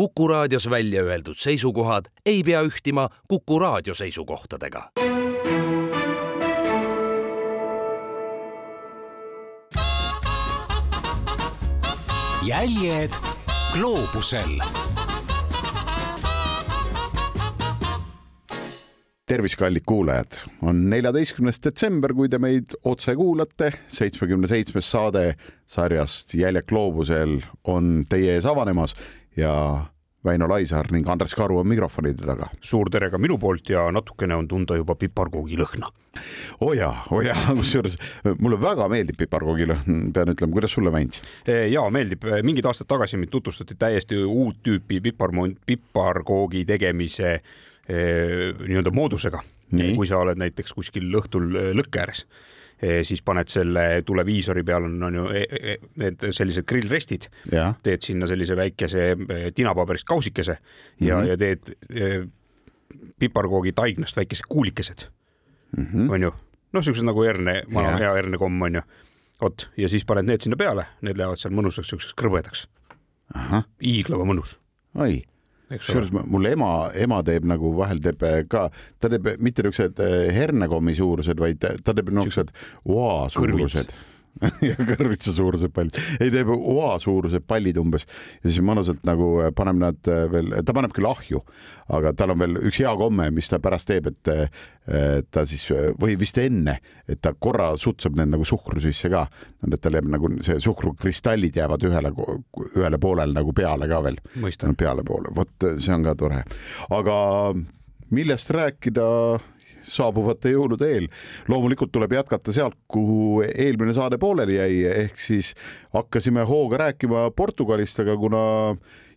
Kuku raadios välja öeldud seisukohad ei pea ühtima Kuku raadio seisukohtadega. jäljed gloobusel tervist, kallid kuulajad, on neljateistkümnes detsember, kui te meid otse kuulate. seitsmekümne seitsmes saade sarjast Jäljed gloobusel on teie ees avanemas ja Väino Laisaar ning Andres Karu on mikrofonide taga. suur tere ka minu poolt ja natukene on tunda juba piparkoogi lõhna. oo oh jaa, oo oh jaa, kusjuures mulle väga meeldib piparkoogi lõhn, pean ütlema, kuidas sulle, Väints? ja meeldib, mingid aastad tagasi mind tutvustati täiesti uut tüüpi pipar, piparkoogi tegemise eh, nii-öelda moodusega. kui sa oled näiteks kuskil õhtul lõkke ääres siis paned selle tuleviisori peal on, on ju e, e, need sellised grillrestid, teed sinna sellise väikese e, tinapaberist kausikese ja mm, -hmm. ja teed piparkoogi taignast väikesed kuulikesed. Mm, -hmm. on ju, noh, siuksed nagu herne, vana hea hernekomm on ju, vot ja siis paned need sinna peale, need lähevad seal mõnusaks siukseks krõbedaks. hiiglava mõnus. oi kusjuures mul ema, ema teeb nagu vahel teeb eh, ka, ta teeb mitte niisugused eh, hernekommi suurused, vaid ta teeb niisugused oa suurused ja kõrvitsa suurused pallid, ei teeb oa suurused pallid umbes. Ja siis mõnusalt nagu äh, paneb nad äh, veel, ta paneb küll ahju, aga tal on veel üks hea komme, mis ta pärast teeb, et äh, ta siis või vist enne, et ta korra sutsab need nagu suhkru sisse ka, et tal jääb nagu see suhkrukristallid jäävad ühele, ühele poolele nagu peale ka veel. peale poole, vot see on ka tore, aga millest rääkida saabuvate jõulude eel. loomulikult tuleb jätkata sealt, kuhu eelmine saade pooleli jäi, ehk siis hakkasime hooga rääkima Portugalist, aga kuna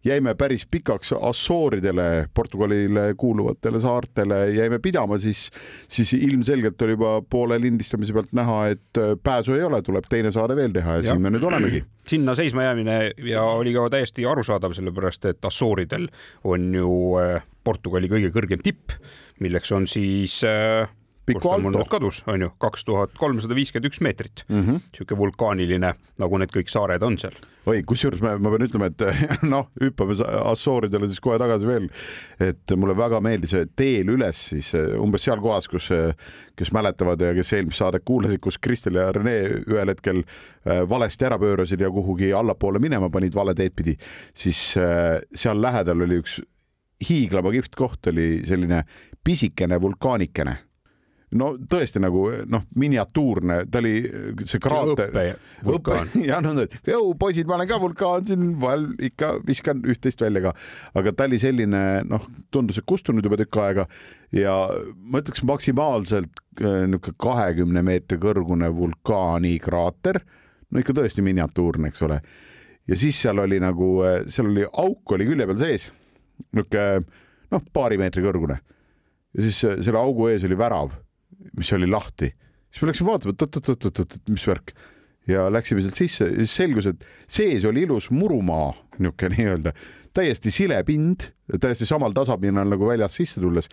jäime päris pikaks Assooridele, Portugalile kuuluvatele saartele jäime pidama, siis, siis ilmselgelt oli juba poole lindistamise pealt näha, et pääsu ei ole, tuleb teine saade veel teha ja, ja. siin me nüüd olemegi. sinna seisma jäämine ja oli ka täiesti arusaadav, sellepärast et Assooridel on ju äh, Portugali kõige kõrgem tipp milleks on siis äh, Pico Alto. kadus, on ju, kaks tuhat kolmsada viiskümmend üks meetrit mm. -hmm. sihuke vulkaaniline, nagu need kõik saared on seal. oi, kusjuures ma, ma pean ütlema, et noh, hüppame Assooridele siis kohe tagasi veel, et mulle väga meeldis teel üles siis umbes seal kohas, kus, kes mäletavad ja kes eelmist saadet kuulasid, kus Kristel ja Rene ühel hetkel äh, valesti ära pöörasid ja kuhugi allapoole minema panid vale teed pidi, siis äh, seal lähedal oli üks hiiglama kihvt koht, oli selline pisikene vulkaanikene no tõesti nagu noh, miniatuurne, ta oli see kraater. vulkaan. ja noh, jõu poisid, ma olen ka vulkaan siin, vahel ikka viskan üht-teist välja ka, aga ta oli selline noh, tundus, et kustunud juba tükk aega ja ma ütleks maksimaalselt äh, niisugune kahekümne meetri kõrgune vulkaanikraater, no ikka tõesti miniatuurne, eks ole. ja siis seal oli nagu, äh, seal oli auk oli külje peal sees, niisugune noh, paari meetri kõrgune. Ja siis selle augu ees oli värav, mis oli lahti. siis me läksime vaatama, et oot-oot-oot-oot, mis värk. Ja läksime sealt sisse. Ja siis selgus, et sees oli ilus murumaa, niisugune nii-öelda täiesti sile pind, täiesti samal tasapinnal nagu väljast sisse tulles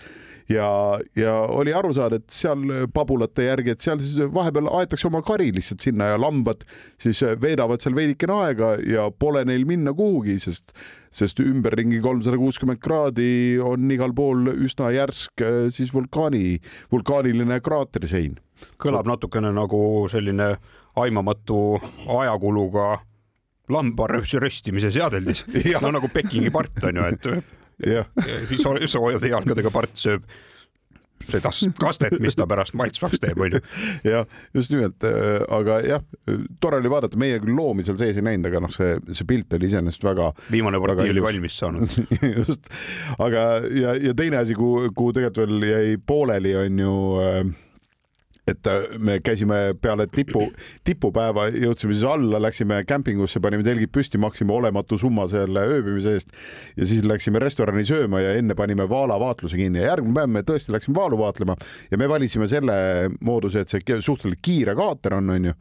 ja, ja oli aru saada, et seal pabulate järgi, et seal siis vahepeal aetakse oma kari lihtsalt sinna ja lambad siis veedavad seal veidikene aega ja pole neil minna kuhugi, sest, sest ümberringi kolmsada kuuskümmend kraadi on igal pool üsna järsk siis vulkaani, vulkaaniline kraaterisein. kõlab natukene nagu selline aimamatu ajakuluga lamba röstimise seadeldis. No nagu Pekingi part on ju, et soojade jalgadega part sööb seda kastet, mis ta pärast maitsvaks teeb, onju. jah, just nimelt, äh, aga jah, tore oli vaadata, meie küll loomi seal sees ei näinud, aga noh, see, see pilt oli iseenesest väga. viimane partii oli valmis saanud. Just, aga ja, ja teine asi, kuhu, kuhu tegelikult veel jäi pooleli, on ju äh, et me käisime peale tipu, tipupäeva, jõudsime siis alla, läksime kämpingusse, panime telgid püsti, maksime olematu summa selle ööbimise eest ja siis läksime restorani sööma ja enne panime vaalavaatluse kinni ja järgmine päev me tõesti läksime vaalu vaatlema ja me valisime selle mooduse, et see suhteliselt kiire kaater on, onju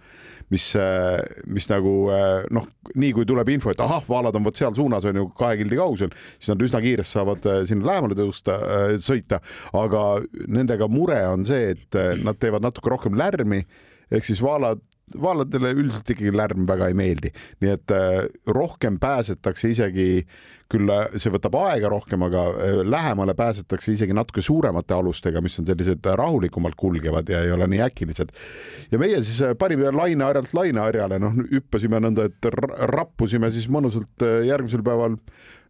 mis, äh, mis nagu äh, noh, nii kui tuleb info, et ahah, vaalad on vot seal suunas on ju kahe kildi kaugusel, siis nad üsna kiiresti saavad äh, sinna lähemale tõusta, sõita, aga nendega mure on see, et nad teevad natuke rohkem lärmi ehk siis vaalad vaaladele üldiselt ikkagi lärm väga ei meeldi, nii et äh, rohkem pääsetakse isegi küll see võtab aega rohkem, aga lähemale pääsetakse isegi natuke suuremate alustega, mis on sellised rahulikumalt kulgevad ja ei ole nii äkilised. ja meie siis panime laineharjalt laineharjale, noh, hüppasime nõnda, et rappusime siis mõnusalt järgmisel päeval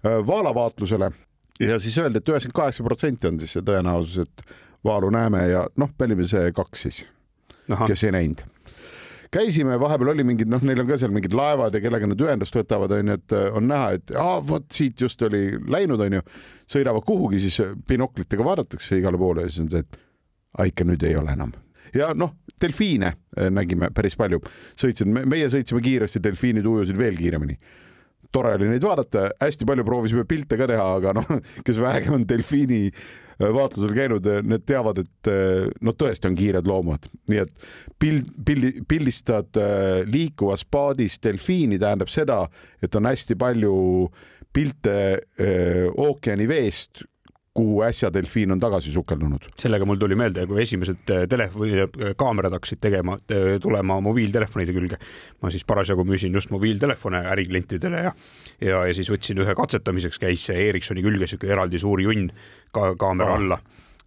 vaalavaatlusele. Ja siis öeldi, et üheksakümmend kaheksa protsenti on siis see tõenäosus, et vaalu näeme ja noh, me olime see kaks siis, kes ei näinud käisime, vahepeal oli mingid, noh, neil on ka seal mingid laevad ja kellega nad ühendust võtavad, onju, et äh, on näha, et aa, vot siit just oli läinud, onju, sõidavad kuhugi, siis binoklitega vaadatakse igale poole ja siis on see, et ikka nüüd ei ole enam. ja noh, delfiine äh, nägime päris palju, sõitsid, meie sõitsime kiiresti, delfiinid ujusid veel kiiremini. Tore oli neid vaadata, hästi palju proovisime pilte ka teha, aga noh, kes vähegi on delfiini äh, vaatlusel käinud, äh, need teavad, et äh, no tõesti on kiired loomad, nii et pild, pildi, pildistad liikuvas paadis delfiini tähendab seda, et on hästi palju pilte ookeani veest kuhu äsja delfiin on tagasi sukeldunud. sellega mul tuli meelde, kui esimesed äh, telefoni, äh, kaamerad hakkasid tegema, tulema mobiiltelefonide külge. ma siis parasjagu müüsin just mobiiltelefone äriklientidele ja, ja, ja siis võtsin ühe katsetamiseks, käis Ericssoni külge sihuke eraldi suur junn ka kaamera ah. alla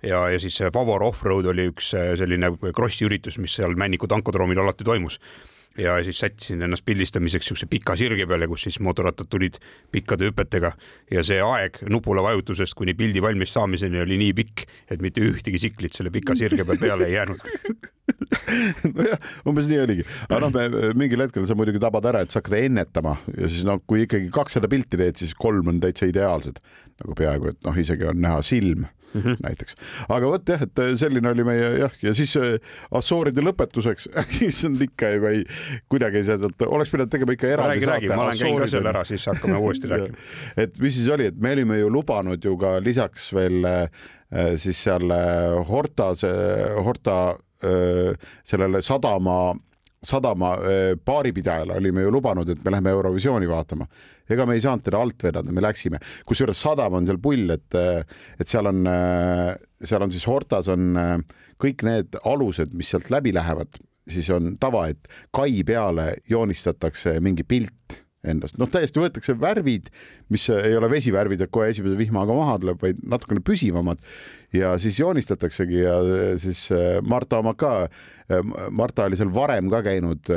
ja, ja siis Favor Offroad oli üks äh, selline krossi üritus, mis seal Männiku tankodroomil alati toimus ja siis sättisin ennast pildistamiseks siukse pika sirge peale, kus siis mootorrattad tulid pikkade hüpetega. Ja see aeg nupule vajutusest kuni pildi valmis saamiseni oli nii pikk, et mitte ühtegi tsiklit selle pika sirge peal peale ei jäänud. Nojah, umbes nii oligi, aga noh, mingil hetkel sa muidugi tabad ära, et sa hakkad ennetama. Ja siis noh, kui ikkagi kakssada pilti teed, siis kolm on täitsa ideaalsed. Nagu peaaegu, et noh, isegi on näha silm mm -hmm. näiteks. aga vot jah, et äh, selline oli meie jah, ja siis äh, Assooride lõpetuseks issand ikka ei, ei kuidagi ei saa sealt, oleks pidanud tegema ikka eraldi saate. ma olen käinud ka seal ära, siis hakkame uuesti rääkima. et mis siis oli, et me olime ju lubanud ju ka lisaks veel äh, siis seal Hortas, Horta sellele sadama sadama baaripidajale olime ju lubanud, et me läheme Eurovisiooni vaatama. Ega me ei saanud teda alt vedada, me läksime, kusjuures sadam on seal pull, et, et seal on, seal on siis Hortas on kõik need alused, mis sealt läbi lähevad, siis on tava, et kai peale joonistatakse mingi pilt endast, noh, täiesti võetakse värvid, mis ei ole vesivärvid, et kohe esimese vihmaga maha tuleb, vaid natukene püsivamad. Ja siis joonistataksegi ja siis Marta oma ka, Marta oli seal varem ka käinud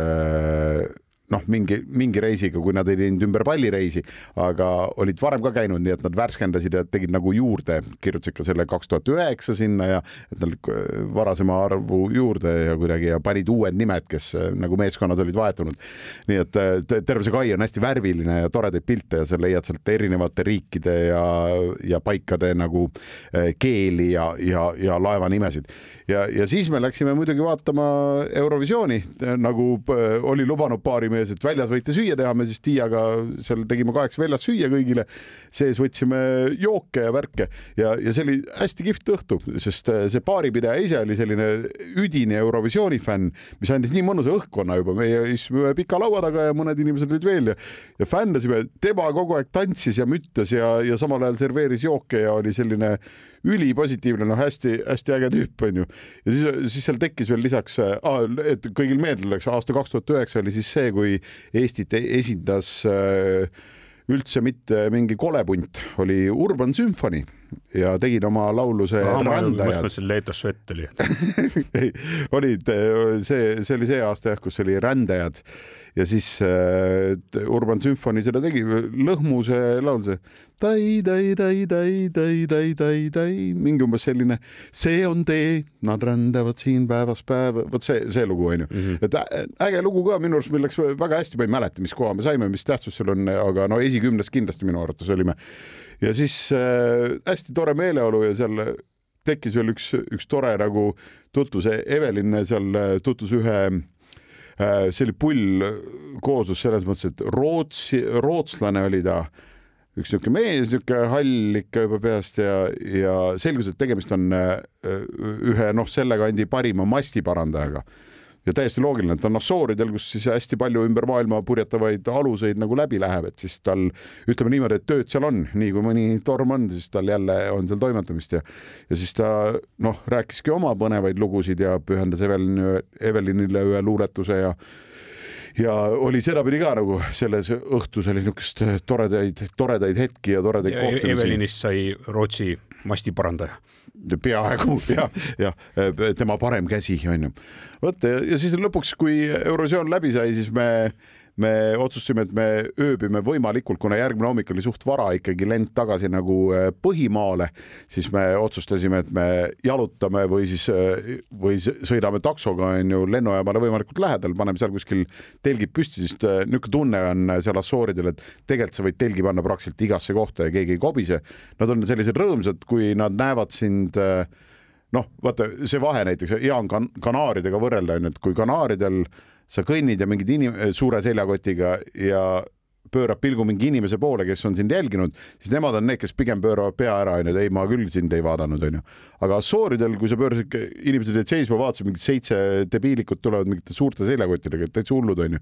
noh, mingi, mingi reisiga, kui nad ei teinud ümber pallireisi, aga olid varem ka käinud, nii et nad värskendasid ja tegid nagu juurde, kirjutasid ka selle kaks tuhat üheksa sinna ja et nad varasema arvu juurde ja kuidagi ja panid uued nimed, kes nagu meeskonnad olid vahetunud. nii et terve see kai on hästi värviline ja toredaid pilte ja sa leiad sealt erinevate riikide ja, ja paikade nagu keeli ja, ja, ja laeva nimesid ja, ja siis me läksime muidugi vaatama Eurovisiooni, nagu äh, oli lubanud baarimees, et väljas võite süüa teha, me siis Tiiaga seal tegime kaheksa väljas süüa kõigile, sees võtsime jooke ja värke ja, ja see oli hästi kihvt õhtu, sest äh, see baaripidaja ise oli selline üdine Eurovisiooni fänn, mis andis nii mõnusa õhkkonna juba, meie istusime pika laua taga ja mõned inimesed olid veel ja, ja fännasime, tema kogu aeg tantsis ja müttas ja, ja samal ajal serveeris jooke ja oli selline ülipositiivne, noh, hästi-hästi äge tüüp onju. ja siis, siis seal tekkis veel lisaks ah,, et kõigil meelde tuleks, aasta kaks tuhat üheksa oli siis see, kui Eestit esindas äh, üldse mitte mingi kolepunt, oli Urban Sümfoni ja tegid oma laulu see ah, Rändajad. ma mõtlesin, Leetos vett oli ei, olid see, see oli see aasta jah, kus oli Rändajad ja siis äh, Urban Sümfoni seda tegi, lõhmu see laul, see tai-tai-tai-tai-tai-tai-tai, mingi umbes selline, see on tee, nad rändavad siin päevast päeva, vot see, see lugu onju mm. -hmm. et äh, äge lugu ka minu arust, meil läks väga hästi, ma ei mäleta, mis koha me saime, mis tähtsus seal on, aga no esikümnes kindlasti minu arvates olime. ja siis äh, hästi tore meeleolu ja seal tekkis veel üks, üks tore nagu tutvus, Evelin seal äh, tutvus ühe see oli pull kooslus selles mõttes, et Rootsi, rootslane oli ta, üks niisugune mees, niisugune hall ikka juba peast ja, ja selgus, et tegemist on äh, ühe noh, selle kandi parima mastiparandajaga ja täiesti loogiline, et ta on Assooridel, kus siis hästi palju ümber maailma purjetavaid aluseid nagu läbi läheb, et siis tal ütleme niimoodi, et tööd seal on, nii kui mõni torm on, siis tal jälle on seal toimetamist ja ja siis ta noh, rääkiski oma põnevaid lugusid ja pühendas Evelin, Evelinile ühe luuletuse ja ja oli sedapidi ka nagu selles õhtus oli niisugust toredaid, toredaid hetki ja toredaid ja kohtumisi. Evelinist sai Rootsi mastiparandaja peaaegu ja, ja tema parem käsi on ju. vot ja siis lõpuks, kui Eurovisioon läbi sai, siis me me otsustasime, et me ööbime võimalikult, kuna järgmine hommik oli suht vara ikkagi lend tagasi nagu äh, põhimaale, siis me otsustasime, et me jalutame või siis, äh, või sõidame taksoga on ju lennujaamale võimalikult lähedal, paneme seal kuskil telgid püsti, sest äh, niisugune tunne on seal Assooridel, et tegelikult sa võid telgi panna praktiliselt igasse kohta ja keegi ei kobise. Nad on sellised rõõmsad, kui nad näevad sind noh, vaata see vahe näiteks hea on kan Kanaaridega võrrelda onju, et kui Kanaaridel sa kõnnid ja mingid inim-, suure seljakotiga ja pöörab pilgu mingi inimese poole, kes on sind jälginud, siis nemad on need, kes pigem pööravad pea ära, onju, et ei, ma küll sind ei vaadanud, onju. aga Assooridel, kui sa pöörasid, inimesed jäid seisma, vaatasid, mingid seitse debiilikut tulevad mingite suurte seljakottidega, täitsa hullud, onju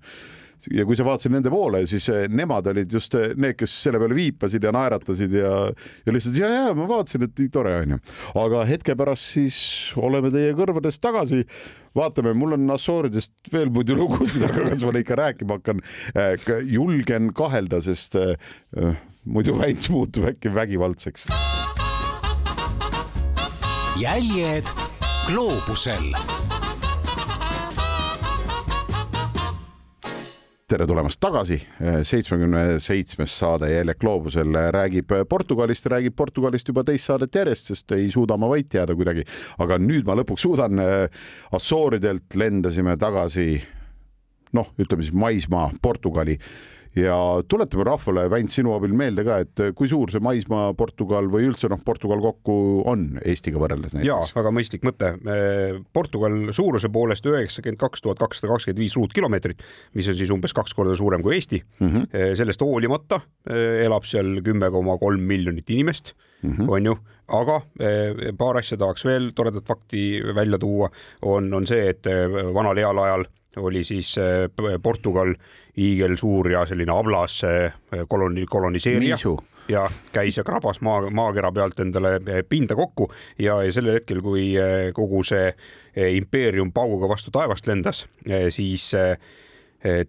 ja kui sa vaatasid nende poole, siis eh, nemad olid just eh, need, kes selle peale viipasid ja naeratasid ja, ja lihtsalt ja, ja ma vaatasin, et tore onju. aga hetke pärast siis oleme teie kõrvades tagasi. vaatame, mul on Assooridest veel muidu lugusid, aga kas ma neid ka rääkima hakkan. Eh, julgen kahelda, sest äh, muidu väits muutub äkki vägivaldseks. jäljed gloobusel tere tulemast tagasi, seitsmekümne seitsmes saade Jäljak gloobusel räägib Portugalist, räägib Portugalist juba teist saadet järjest, sest ei suuda ma vait jääda kuidagi. aga nüüd ma lõpuks suudan. Assooridelt lendasime tagasi noh, ütleme siis maismaa Portugali ja tuletame rahvale, Väint, sinu abil meelde ka, et kui suur see maismaa Portugal või üldse noh, Portugal kokku on Eestiga võrreldes näiteks? jaa, väga mõistlik mõte. Portugal suuruse poolest üheksakümmend kaks tuhat kakssada kakskümmend viis ruutkilomeetrit, mis on siis umbes kaks korda suurem kui Eesti mm. -hmm. sellest hoolimata elab seal kümme koma kolm miljonit inimest mm, -hmm. on ju, aga paar asja tahaks veel toredat fakti välja tuua, on, on see, et vanal heal ajal oli siis Portugal hiigelsuur ja selline ablas koloni-, koloniseerija. ja käis ja krabas maa, maakera pealt endale pinda kokku. Ja, ja sellel hetkel, kui kogu see impeerium pauguga vastu taevast lendas, siis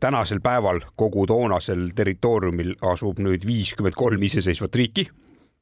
tänasel päeval kogu toonasel territooriumil asub nüüd viiskümmend kolm iseseisvat riiki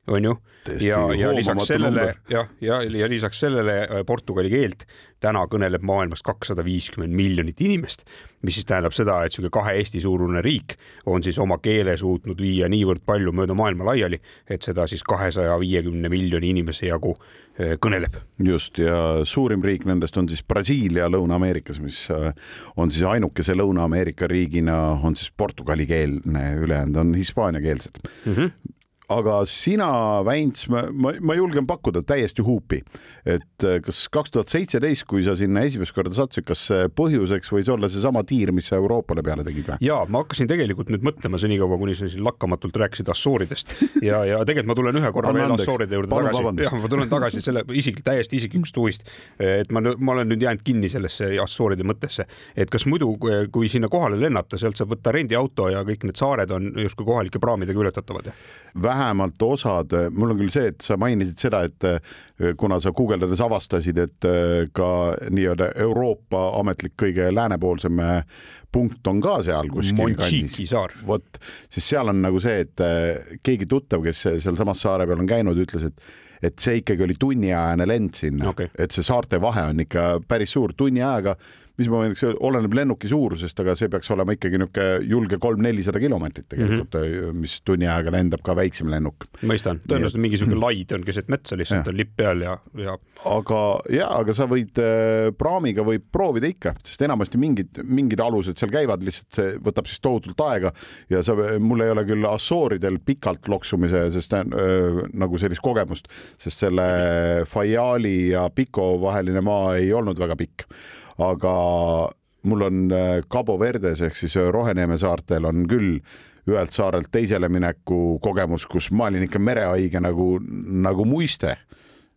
on ju, ja, ja lisaks sellele jah, ja, ja, ja lisaks sellele portugali keelt täna kõneleb maailmas kakssada viiskümmend miljonit inimest, mis siis tähendab seda, et niisugune kahe Eesti suurune riik on siis oma keele suutnud viia niivõrd palju mööda maailma laiali, et seda siis kahesaja viiekümne miljoni inimese jagu eh, kõneleb. just ja suurim riik nendest on siis Brasiilia Lõuna-Ameerikas, mis eh, on siis ainukese Lõuna-Ameerika riigina on siis portugalikeelne, ülejäänud on hispaaniakeelsed mm. -hmm aga sina, Väints, ma, ma, ma julgen pakkuda täiesti huupi, et äh, kas kaks tuhat seitseteist, kui sa sinna esimest korda sattusid, kas põhjuseks võis olla seesama tiir, mis sa Euroopale peale tegid või? ja ma hakkasin tegelikult nüüd mõtlema senikaua, kuni sa siin lakkamatult rääkisid Assooridest ja, ja tegelikult ma tulen ühe korra Anna veel Assooride juurde Palun tagasi. jah, ma tulen tagasi selle isik, täiesti isiklikust huvist, et ma, ma olen nüüd jäänud kinni sellesse Assooride mõttesse, et kas muidu, kui sinna kohale lennata, sealt saab võtta rendiauto ja kõik need saared on justkui kohalike praamidega ületatavad? Vähemalt osad, mul on küll see, et sa mainisid seda, et eh, kuna sa guugeldades avastasid, et eh, ka nii-öelda Euroopa ametlik kõige läänepoolsem eh, punkt on ka seal kuskil kandis. vot, siis seal on nagu see, et keegi tuttav, kes sealsamas saare peal on käinud, ütles, et et see ikkagi oli tunniajane lend sinna okay., et see saarte vahe on ikka päris suur, tunni ajaga mis ma võiks öelda, oleneb lennuki suurusest, aga see peaks olema ikkagi niisugune julge kolm-nelisada kilomeetrit tegelikult mm, -hmm. mis tunni ajaga lendab ka väiksem lennuk. mõistan, tõenäoliselt mingisugune laid on keset metsa, lihtsalt on lipp peal ja, ja. aga ja, aga sa võid äh, praamiga võib proovida ikka, sest enamasti mingid, mingid alused seal käivad, lihtsalt see võtab siis tohutult aega ja sa, mul ei ole küll Assooridel pikalt loksumise, sest äh, nagu sellist kogemust, sest selle Fayali ja Pico vaheline maa ei olnud väga pikk aga mul on äh, Cabo Verdes ehk siis äh, Roheneeme saartel on küll ühelt saarelt teisele mineku kogemus, kus ma olin ikka merehaige nagu, nagu muiste,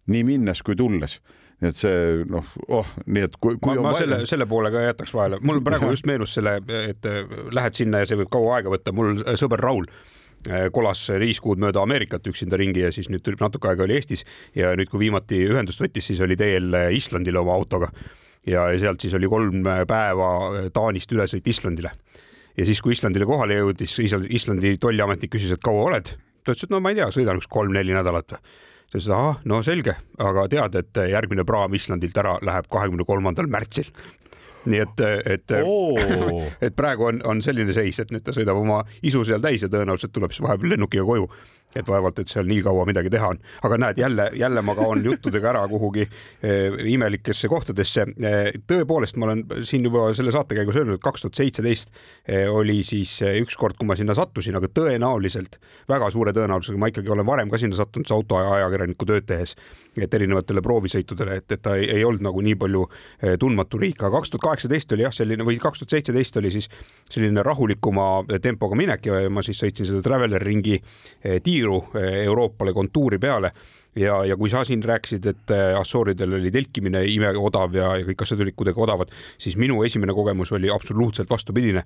nii minnes kui tulles. Nii et see noh, oh, nii et kui, kui ma, ma selle, selle poole ka jätaks vahele, mul praegu just meenus selle, et lähed sinna ja see võib kaua aega võtta, mul sõber Raul kolas viis kuud mööda Ameerikat üksinda ringi ja siis nüüd natuke aega oli Eestis ja nüüd, kui viimati ühendust võttis, siis oli teel Islandile oma autoga ja sealt siis oli kolm päeva Taanist ülesõit Islandile. ja siis, kui Islandile kohale jõudis, Islandi tolliametnik küsis, et kaua oled? ta ütles, et no ma ei tea, sõidan üks kolm-neli nädalat ta ütles, ahah, no selge, aga tead, et järgmine praam Islandilt ära läheb kahekümne kolmandal märtsil nii et, et oh., et praegu on, on selline seis, et nüüd ta sõidab oma isu seal täis ja tõenäoliselt tuleb siis vahepeal lennukiga koju et vaevalt, et seal nii kaua midagi teha on. aga näed, jälle, jälle ma kaon juttudega ära kuhugi eh, imelikesse kohtadesse eh,. tõepoolest, ma olen siin juba selle saate käigus öelnud, et kaks tuhat seitseteist eh, oli siis ükskord, kui ma sinna sattusin, aga tõenäoliselt, väga suure tõenäosusega ma ikkagi olen varem ka sinna sattunud autoajakirjaniku tööd tehes, et erinevatele proovisõitudele, et, et ta ei, ei olnud nagu nii palju tundmatu riik, aga kaks tuhat kaheksateist oli jah, selline või kaks tuhat seitseteist oli siis selline rahulikuma tempoga minek ja ma siis sõitsin seda Traveler ringi tiiru tiiru eh, Euroopale kontuuri peale ja, ja kui sa siin rääkisid, et eh, Assooridel oli telkimine imeodav ja, ja kõik asjad olid kuidagi odavad, siis minu esimene kogemus oli absoluutselt vastupidine.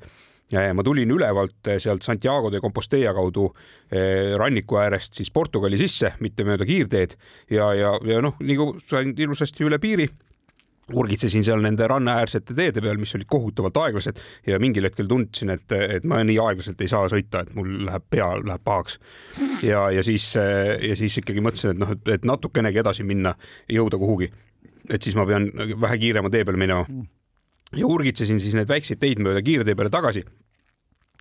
ma tulin ülevalt eh, sealt Santiago de Compostela kaudu ranniku äärest siis Portugali sisse, mitte mööda kiirteed ja, ja, ja noh, nagu sain ilusasti üle piiri urgitsesin seal nende rannaäärsete teede peal, mis olid kohutavalt aeglased ja mingil hetkel tundsin, et, et ma nii aeglaselt ei saa sõita, et mul läheb pea läheb pahaks. ja, ja siis, ja siis ikkagi mõtlesin, et noh, et natukenegi edasi minna, jõuda kuhugi, et siis ma pean vähe kiirema tee peal minema. ja urgitsesin siis neid väikseid teid mööda kiirtee peale tagasi.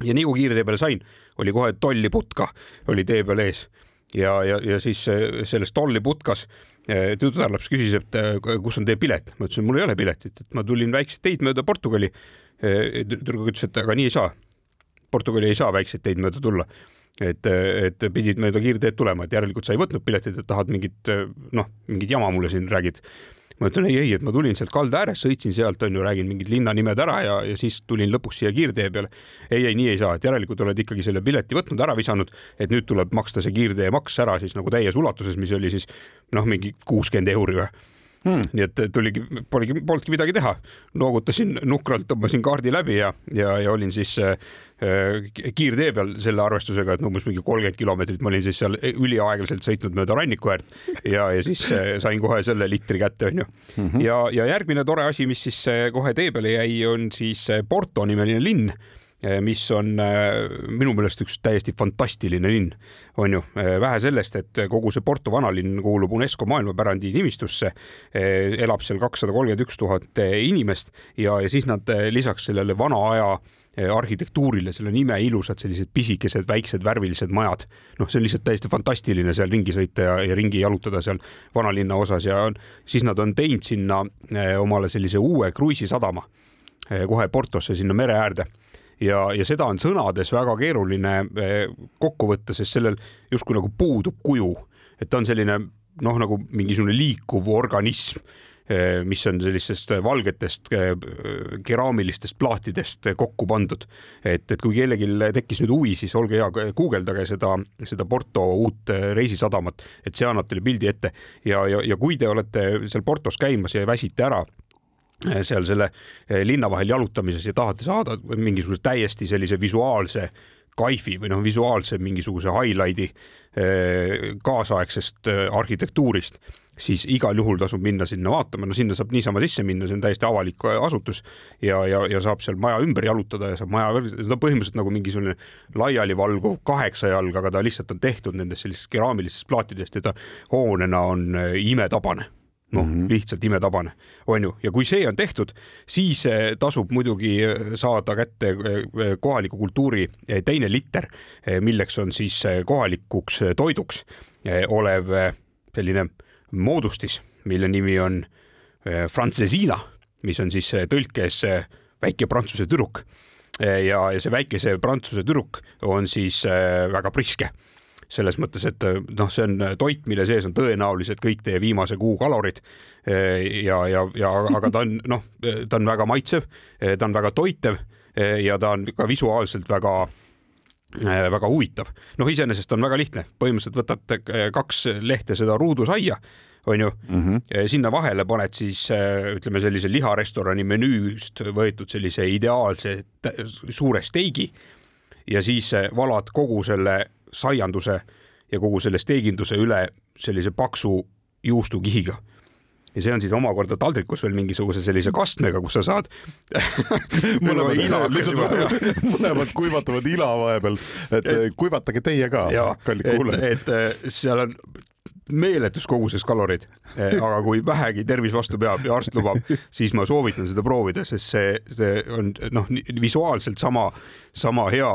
ja nii kui kiirtee peale sain, oli kohe tolli putka oli tee peal ees ja, ja, ja siis selles tolli putkas tütarlaps küsis, et äh, kus on teie pilet, ma ütlesin, mul ei ole piletit, et ma tulin väikseid teid mööda Portugali. Äh, tüdruk ütles, et aga nii ei saa. Portugali ei saa väikseid teid mööda tulla. et, et pidid mööda kiirteed tulema, et järelikult sa ei võtnud piletit, et tahad mingit noh, mingit jama mulle siin räägid ma ütlen ei, ei, et ma tulin sealt kalda äärest, sõitsin sealt, on ju, räägin mingid linnanimed ära ja, ja siis tulin lõpuks siia kiirtee peale. ei, ei, nii ei saa, et järelikult oled ikkagi selle pileti võtnud, ära visanud, et nüüd tuleb maksta see kiirteemaks ära siis nagu täies ulatuses, mis oli siis noh, mingi kuuskümmend euri või Hmm. nii et tuligi, polegi, polnudki midagi teha, noogutasin nukralt, tõmbasin kaardi läbi ja, ja, ja olin siis äh, kiirtee peal selle arvestusega, et umbes mingi kolmkümmend kilomeetrit ma olin siis seal üliaeglaselt sõitnud mööda ranniku äärt ja, ja siis äh, sain kohe selle litri kätte, onju. -hmm. ja, ja järgmine tore asi, mis siis äh, kohe tee peale jäi, on siis äh, Porto nimeline linn mis on eh, minu meelest üks täiesti fantastiline linn, on ju. Eh, vähe sellest, et kogu see Porto vanalinn kuulub UNESCO maailmapärandi nimistusse, elab seal kakssada kolmkümmend üks tuhat inimest ja, ja siis nad lisaks sellele vana aja arhitektuurile, seal on imeilusad sellised pisikesed väiksed värvilised majad. noh, see on lihtsalt täiesti fantastiline seal ringi sõita ja, ja ringi jalutada seal vanalinna osas ja on, siis nad on teinud sinna omale sellise uue kruiisisadama kohe Portosse sinna mere äärde ja, ja seda on sõnades väga keeruline eh, kokku võtta, sest sellel justkui nagu puudub kuju, et ta on selline noh, nagu mingisugune liikuv organism eh, mis on sellistest valgetest eh, keraamilistest plaatidest kokku pandud. et, et kui kellelgi tekkis nüüd huvi, siis olge hea, guugeldage seda, seda Porto uut reisisadamat, et see annab teile pildi ette ja, ja, ja kui te olete seal Portos käimas ja väsite ära seal selle eh, linna vahel jalutamises ja tahate saada mingisuguse täiesti sellise visuaalse kaifi või noh, visuaalse mingisuguse highlight'i eh, kaasaegsest arhitektuurist, siis igal juhul tasub minna sinna vaatama, no sinna saab niisama sisse minna, see on täiesti avalik asutus ja, ja, ja saab seal maja ümber jalutada ja saab maja, ta on põhimõtteliselt nagu mingisugune laialivalguv kaheksa jalga, aga ta lihtsalt on tehtud nendest sellistest keraamilistest plaatidest ja ta hoonena on imetabane noh mm -hmm., lihtsalt imetabane, on ju, ja kui see on tehtud, siis eh, tasub muidugi eh, saada kätte eh, kohaliku kultuuri teine liter, milleks on siis kohalikuks toiduks olev selline moodustis, mille nimi on Francesina, mis on siis tõlkes väike prantsuse tüdruk. ja, ja see väikese prantsuse tüdruk on siis väga priske selles mõttes, et äh, noh, see on toit, mille sees on tõenäoliselt kõik teie viimase kuu kalorid. Äh, ja, ja, ja aga ta on noh, ta on väga maitsev, äh, ta on väga toitev ja ta on ka visuaalselt väga väga huvitav. noh, iseenesest on väga lihtne, põhimõtteliselt võtate kaks lehte seda ruudusaia onju mm. -hmm. sinna vahele paned siis ütleme sellise liharestorani menüüst võetud sellise ideaalse suure steigi ja siis valad kogu selle saianduse ja kogu selle steeginduse üle sellise paksu juustukihiga. Ja see on siis omakorda taldrikus veel mingisuguse sellise kastmega, kus sa saad mõlemad ila, lihtsalt mõlemad kuivatavad ila vahepeal, et kuivatage teie ka, kallid kuulajad. et seal on meeletus koguses kaloreid, aga kui vähegi tervis vastu peab ja arst lubab, siis ma soovitan seda proovida, sest see, see on noh, visuaalselt sama, sama hea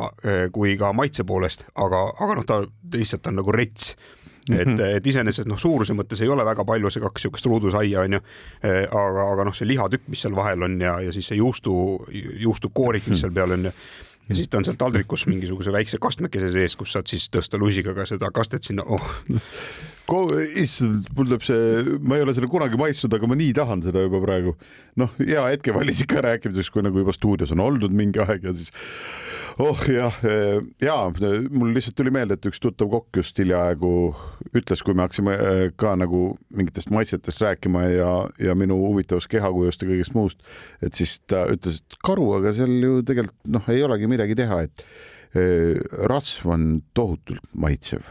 kui ka maitse poolest, aga, aga noh, ta lihtsalt on nagu rets et, mhm. et iseenesest noh, suuruse mõttes ei ole väga palju, see kaks niisugust ruudusaia onju, eh, aga, aga noh, see lihatükk, mis seal vahel on ja, ja siis see juustu, juustukoorik, mis mhm. seal peal on ja ja siis ta on seal taldrikus mingisuguse väikse kastmekese sees, kus saad siis tõsta lusiga ka seda kastet sinna oh issand, mul tuleb see, ma ei ole seda kunagi maitsnud, aga ma nii tahan seda juba praegu. noh, hea hetkevalis ikka rääkimiseks, kui nagu juba stuudios on oldud mingi aeg ja siis oh jah, ja mul lihtsalt tuli meelde, et üks tuttav kokk just hiljaaegu ütles, kui me hakkasime eh, ka nagu mingitest maitsetest rääkima ja, ja minu huvitavast kehakujust ja kõigest muust, et siis ta ütles, et karu, aga seal ju tegelikult noh, ei olegi midagi teha, et eh, rasv on tohutult maitsev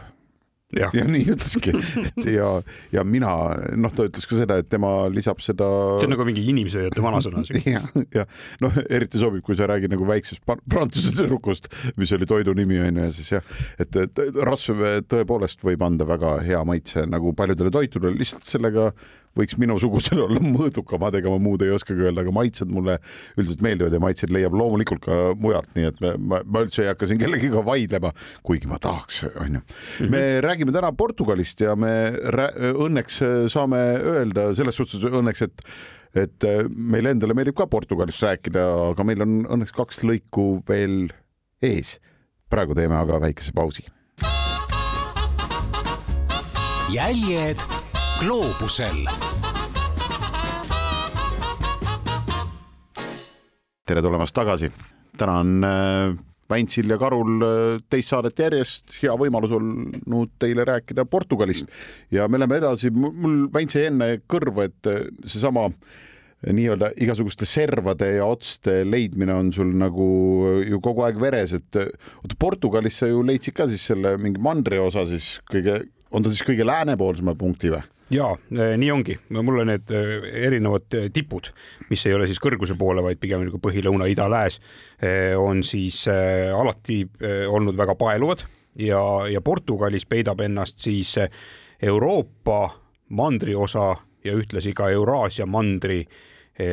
ja, ja nii ütleski, et ja, ja mina, noh, ta ütles ka seda, et tema lisab seda. see on nagu mingi inimsööjate vanasõna. ja, ja noh, eriti sobib, kui sa räägid nagu väiksest prantsuse tüdrukust, mis oli toidu nimi onju ja siis jah, et, et rasv tõepoolest võib anda väga hea maitse nagu paljudele toitudele, lihtsalt sellega võiks minusugusel olla mõõdukamad, ega ma muud ei oskagi öelda, aga maitsed mulle üldiselt meeldivad ja maitseid leiab loomulikult ka mujalt, nii et me, ma, ma üldse ei hakka siin kellegiga vaidlema, kuigi ma tahaks, onju. me mhm. räägime täna Portugalist ja me õnneks saame öelda selles suhtes õnneks, et et meile endale meeldib ka Portugalist rääkida, aga meil on õnneks kaks lõiku veel ees. praegu teeme aga väikese pausi. jäljed gloobusel. tere tulemast tagasi. täna on äh, Väntsil ja Karul äh, teist saadet järjest, hea võimalus olnud teile rääkida Portugalist ja me läheme edasi, mul Vänts jäi enne kõrvu, et äh, seesama nii-öelda igasuguste servade ja otste leidmine on sul nagu ju kogu aeg veres, et oota Portugalis sa ju leidsid ka siis selle mingi mandri osa siis kõige, on ta siis kõige läänepoolsema punkti või? Ja eh, nii ongi, mulle need eh, erinevad eh, tipud, mis ei ole siis kõrguse poole, vaid pigem nagu põhi, lõuna, ida, lääs, on siis alati olnud väga paeluvad ja, ja Portugalis peidab ennast siis Euroopa mandriosa ja ühtlasi ka Euraasia mandri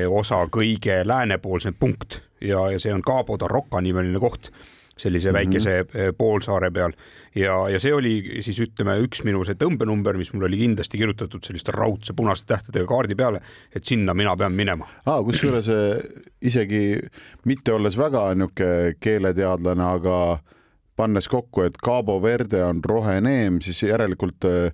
osa kõige läänepoolsem punkt. Ja, ja see on Cabo da Roca nimeline koht sellise mm -hmm. väikese eh, poolsaare peal ja, ja see oli siis ütleme üks minu see tõmbenumber, mis mul oli kindlasti kirjutatud selliste raudse punaste tähtedega kaardi peale, et sinna mina pean minema kusjuures eh, isegi mitte olles väga niisugune keeleteadlane, aga pannes kokku, et Cabo Verde on roheneem, siis järelikult äh,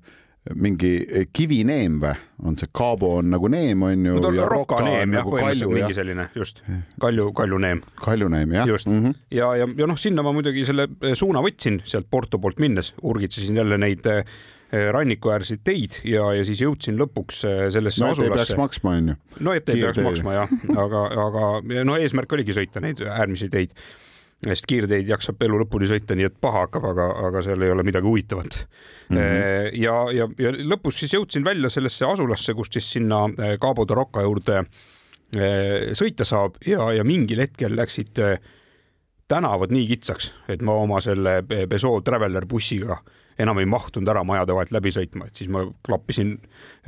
mingi eh, kivineem või, on see Cabo on nagu neem on ju no,. rokaneem jah, nagu põhimõtteliselt mingi selline just, kalju, kaljuneem. kaljuneem jah. just mm -hmm. ja, ja, ja noh, sinna ma muidugi selle eh, suuna võtsin sealt Porto poolt minnes, urgitsesin jälle neid eh, rannikuäärseid teid ja, ja siis jõudsin lõpuks sellesse no, asulasse. ei peaks maksma, onju. no et ei peaks maksma jah, aga, aga no eesmärk oligi sõita neid äärmisi teid sest kiirteid jaksab elu lõpuni sõita, nii et paha hakkab, aga, aga seal ei ole midagi huvitavat mm. -hmm. ja, ja, ja lõpus siis jõudsin välja sellesse asulasse, kust siis sinna eh, Cabo de Roca juurde eh, sõita saab ja, ja mingil hetkel läksid tänavad nii kitsaks, et ma oma selle Peugeot Traveler bussiga enam ei mahtunud ära majade vahelt läbi sõitma, et siis ma klappisin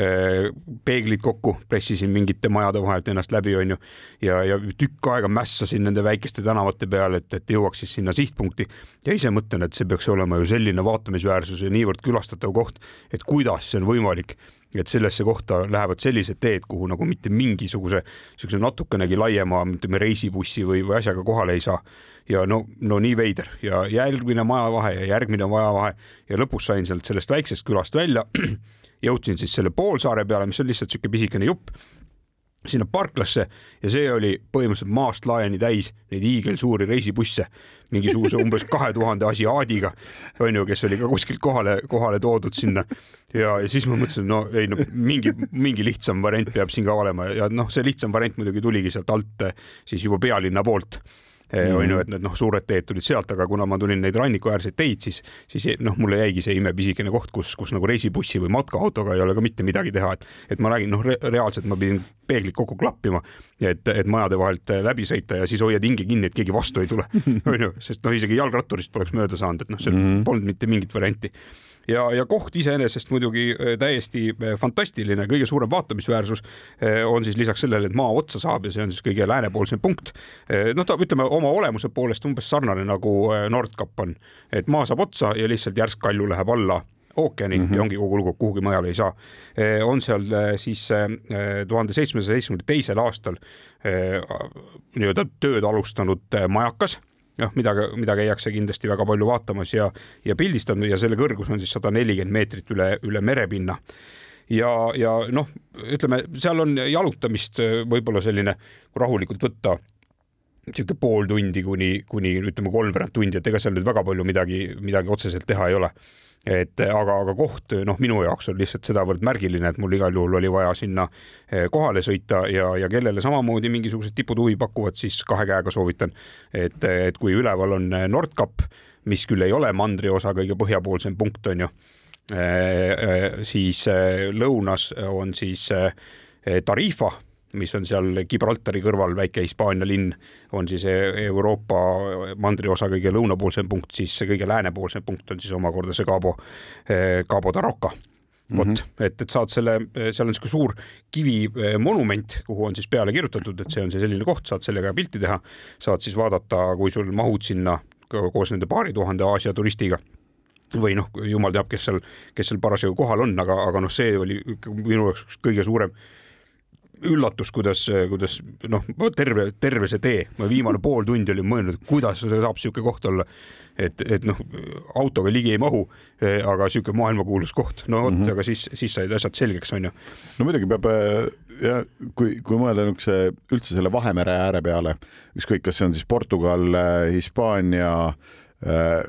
äh, peeglid kokku, pressisin mingite majade vahelt ennast läbi, onju. ja, ja tükk aega mässasin nende väikeste tänavate peal, et, et jõuaks siis sinna sihtpunkti ja ise mõtlen, et see peaks olema ju selline vaatamisväärsus ja niivõrd külastatav koht, et kuidas see on võimalik et sellesse kohta lähevad sellised teed, kuhu nagu mitte mingisuguse niisuguse natukenegi laiema, ütleme reisibussi või, või asjaga kohale ei saa ja no, no nii veider ja järgmine majavahe ja järgmine majavahe ja lõpus sain sealt sellest väiksest külast välja. jõudsin siis selle poolsaare peale, mis on lihtsalt sihuke pisikene jupp. sinna parklasse ja see oli põhimõtteliselt maast laeni täis neid hiigelsuuri reisibusse, mingisuguse umbes kahe tuhande asiaadiga, onju, kes oli ka kuskilt kohale, kohale toodud sinna. ja, ja siis ma mõtlesin, no ei no mingi, mingi lihtsam variant peab siin ka olema ja noh, see lihtsam variant muidugi tuligi sealt alt siis juba pealinna poolt. On ju, et need noh, suured teed tulid sealt, aga kuna ma tulin neid rannikuäärseid teid, siis, siis noh, mulle jäigi see imepisikene koht, kus, kus nagu reisibussi või matkaautoga ei ole ka mitte midagi teha, et, et ma räägin, noh re, reaalselt ma pidin peeglid kokku klappima, et, et majade vahelt läbi sõita ja siis hoiad hinge kinni, et keegi vastu ei tule, onju, sest noh, isegi jalgratturist poleks mööda saanud, et noh, seal mm -hmm. polnud mitte mingit varianti ja, ja koht iseenesest muidugi äh, täiesti äh, fantastiline, kõige suurem vaatamisväärsus äh, on siis lisaks sellele, et maa otsa saab ja see on siis kõige läänepoolsem punkt. noh, ta ütleme oma olemuse poolest umbes sarnane nagu Nordkap on, et maa saab otsa ja lihtsalt järsk kalju läheb alla ookeani mm -hmm. ja ongi kogu lugu, kuhugi mujale ei saa. on seal siis tuhande seitsmesaja seitsmekümne teisel aastal nii-öelda tööd alustanud majakas noh, mida, mida käiakse kindlasti väga palju vaatamas ja, ja pildistamas ja selle kõrgus on siis sada nelikümmend meetrit üle, üle merepinna. Ja, ja noh, ütleme, seal on jalutamist võib-olla selline, rahulikult võtta, niisugune pool tundi kuni, kuni ütleme kolmveerand tundi, et ega seal nüüd väga palju midagi, midagi otseselt teha ei ole et aga, aga koht noh, minu jaoks on lihtsalt sedavõrd märgiline, et mul igal juhul oli vaja sinna eh, kohale sõita ja, ja kellele samamoodi mingisugused tipud huvi pakuvad, siis kahe käega soovitan. et, et kui üleval on Nordkap, mis küll ei ole mandriosa kõige põhjapoolsem punkt, on ju, eh, eh, siis lõunas on siis Tarifa mis on seal Gibraltari kõrval väike Hispaania linn, on siis Euroopa mandriosa kõige lõunapoolsem punkt, siis kõige läänepoolsem punkt on siis omakorda see Cabo, Cabo da Roca vot mm, -hmm. et, et saad selle, seal on niisugune suur kivimonument, kuhu on siis peale kirjutatud, et see on see selline koht, saad sellega pilti teha, saad siis vaadata, kui sul mahud sinna koos nende paari tuhande Aasia turistiga või noh, jumal teab, kes seal, kes seal parasjagu kohal on, aga, aga noh, see oli minu jaoks kõige suurem üllatus, kuidas, kuidas noh, terve, terve see tee, ma viimane pool tundi olin mõelnud, kuidas see saab niisugune koht olla. et, et noh, autoga ligi ei mahu, aga niisugune maailmakuulus koht, no vot mm, -hmm. aga siis, siis said asjad selgeks, onju. no muidugi peab ja kui, kui mõelda niisuguse üldse selle Vahemere ääre peale, ükskõik, kas see on siis Portugal, Hispaania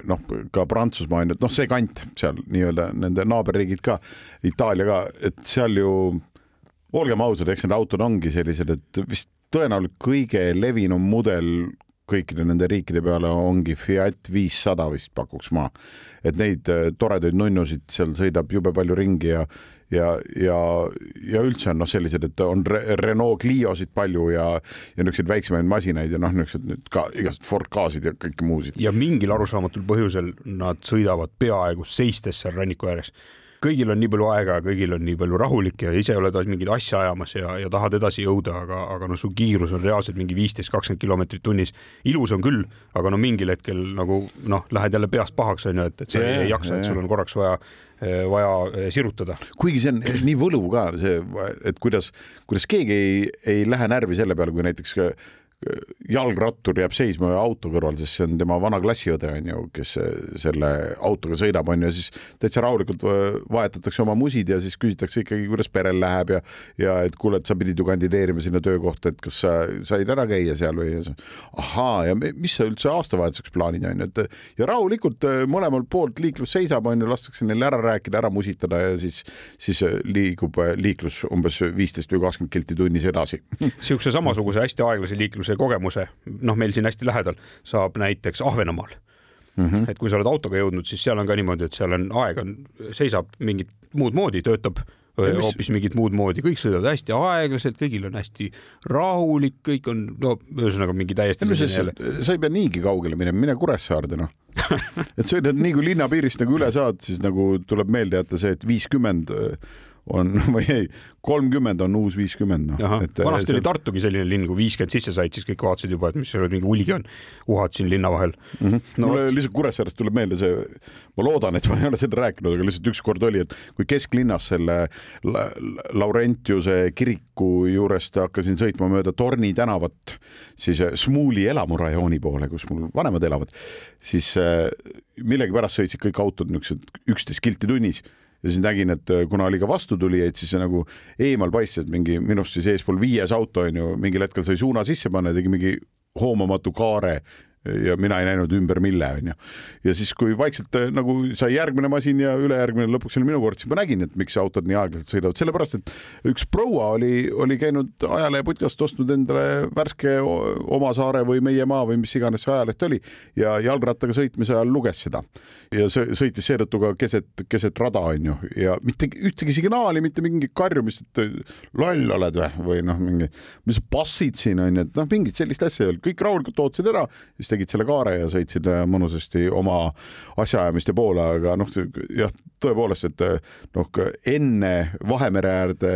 noh, ka Prantsusmaa on ju, et noh, see kant seal nii-öelda nende naaberriigid ka, Itaalia ka, et seal ju olgem ausad, eks need autod ongi sellised, et vist tõenäoliselt kõige levinum mudel kõikide nende riikide peale ongi Fiat viissada vist pakuks ma. et neid äh, toredaid nunnusid seal sõidab jube palju ringi ja ja, ja, ja üldse on noh, sellised, et on Renault Cliosid palju ja, ja niisuguseid väiksemaid masinaid ja noh, niisugused nüüd ka igasugused Ford Ka-sid ja kõike muusid. ja mingil arusaamatul põhjusel nad sõidavad peaaegu seistes seal ranniku ääres kõigil on nii palju aega ja kõigil on nii palju rahulik ja ise oled mingit asja ajamas ja, ja tahad edasi jõuda, aga, aga noh, su kiirus on reaalselt mingi viisteist, kakskümmend kilomeetrit tunnis. ilus on küll, aga no mingil hetkel nagu noh, lähed jälle peast pahaks onju, et, et sa ei jaksa, et sul on korraks vaja vaja eh, sirutada. kuigi see on nii võluv ka see, et kuidas, kuidas keegi ei, ei lähe närvi selle peale, kui näiteks jalgrattur jääb seisma auto kõrval, sest see on tema vana klassiõde on ju, kes selle autoga sõidab, on ju, siis täitsa rahulikult vahetatakse oma musid ja siis küsitakse ikkagi, kuidas perel läheb ja ja et kuule, et sa pidid ju kandideerima sinna töökohta, et kas sa said ära käia seal või ahaa, ja mis sa üldse aastavahetuseks plaanid on ju, et ja rahulikult mõlemalt poolt liiklus seisab, on ju, lastakse neil ära rääkida, ära musitada ja siis, siis liigub liiklus umbes viisteist või kakskümmend kilti tunnis edasi. niisuguse samasuguse hästi aeglase liikluse see kogemuse, noh, meil siin hästi lähedal saab näiteks Ahvenamaal mm. -hmm. et kui sa oled autoga jõudnud, siis seal on ka niimoodi, et seal on aeg on, seisab mingit muud moodi, töötab mis... hoopis mingit muud moodi, kõik sõidavad hästi aeglaselt, kõigil on hästi rahulik, kõik on no ühesõnaga mingi täiesti. sa ei pea niigi kaugele minema, mine Kuressaarde noh et sõidad nii kui linnapiirist nagu üle saad, siis nagu tuleb meelde jätta see, et viiskümmend on või ei, kolmkümmend on uus viiskümmend noh. vanasti see... oli Tartugi selline linn, kui viiskümmend sisse said, siis kõik vaatasid juba, et mis seal mingi hulgi on, uhad siin linna vahel mm. -hmm. No, mulle lihtsalt Kuressaarest tuleb meelde see, ma loodan, et ma ei ole seda rääkinud, aga lihtsalt ükskord oli, et kui kesklinnas selle Laurentiuse kiriku juurest hakkasin sõitma mööda Torni tänavat, siis äh, Smuuli elamurajooni poole, kus mul vanemad elavad, siis äh, millegipärast sõitsid kõik autod niisugused üksteist kilti tunnis ja siis nägin, et kuna oli ka vastutulijaid, siis nagu eemal paistis, et mingi minust siis eespool viies auto on ju, mingil hetkel sai suuna sisse panna tegi mingi hoomamatu kaare ja mina ei näinud ümber mille onju. ja siis, kui vaikselt äh, nagu sai järgmine masin ja ülejärgmine lõpuks oli minu kord, siis ma nägin, et miks autod nii aeglaselt sõidavad, sellepärast et üks proua oli, oli käinud ajaleheputkast ostnud endale värske Oma saare või Meie maa või mis iganes see ajaleht oli ja jalgrattaga sõitmise ajal luges seda ja sõitis seetõttu ka keset, keset rada onju ja mitte ühtegi signaali, mitte mingit karjumist, et loll oled või, või noh, mingi, mis passid siin onju, et noh, mingit sellist asja ei olnud, kõik rahulikult ootasid ära, siis tegid selle kaare ja sõitsid äh, mõnusasti oma asjaajamiste poole, aga noh, jah, tõepoolest, et äh, noh, enne Vahemere äärde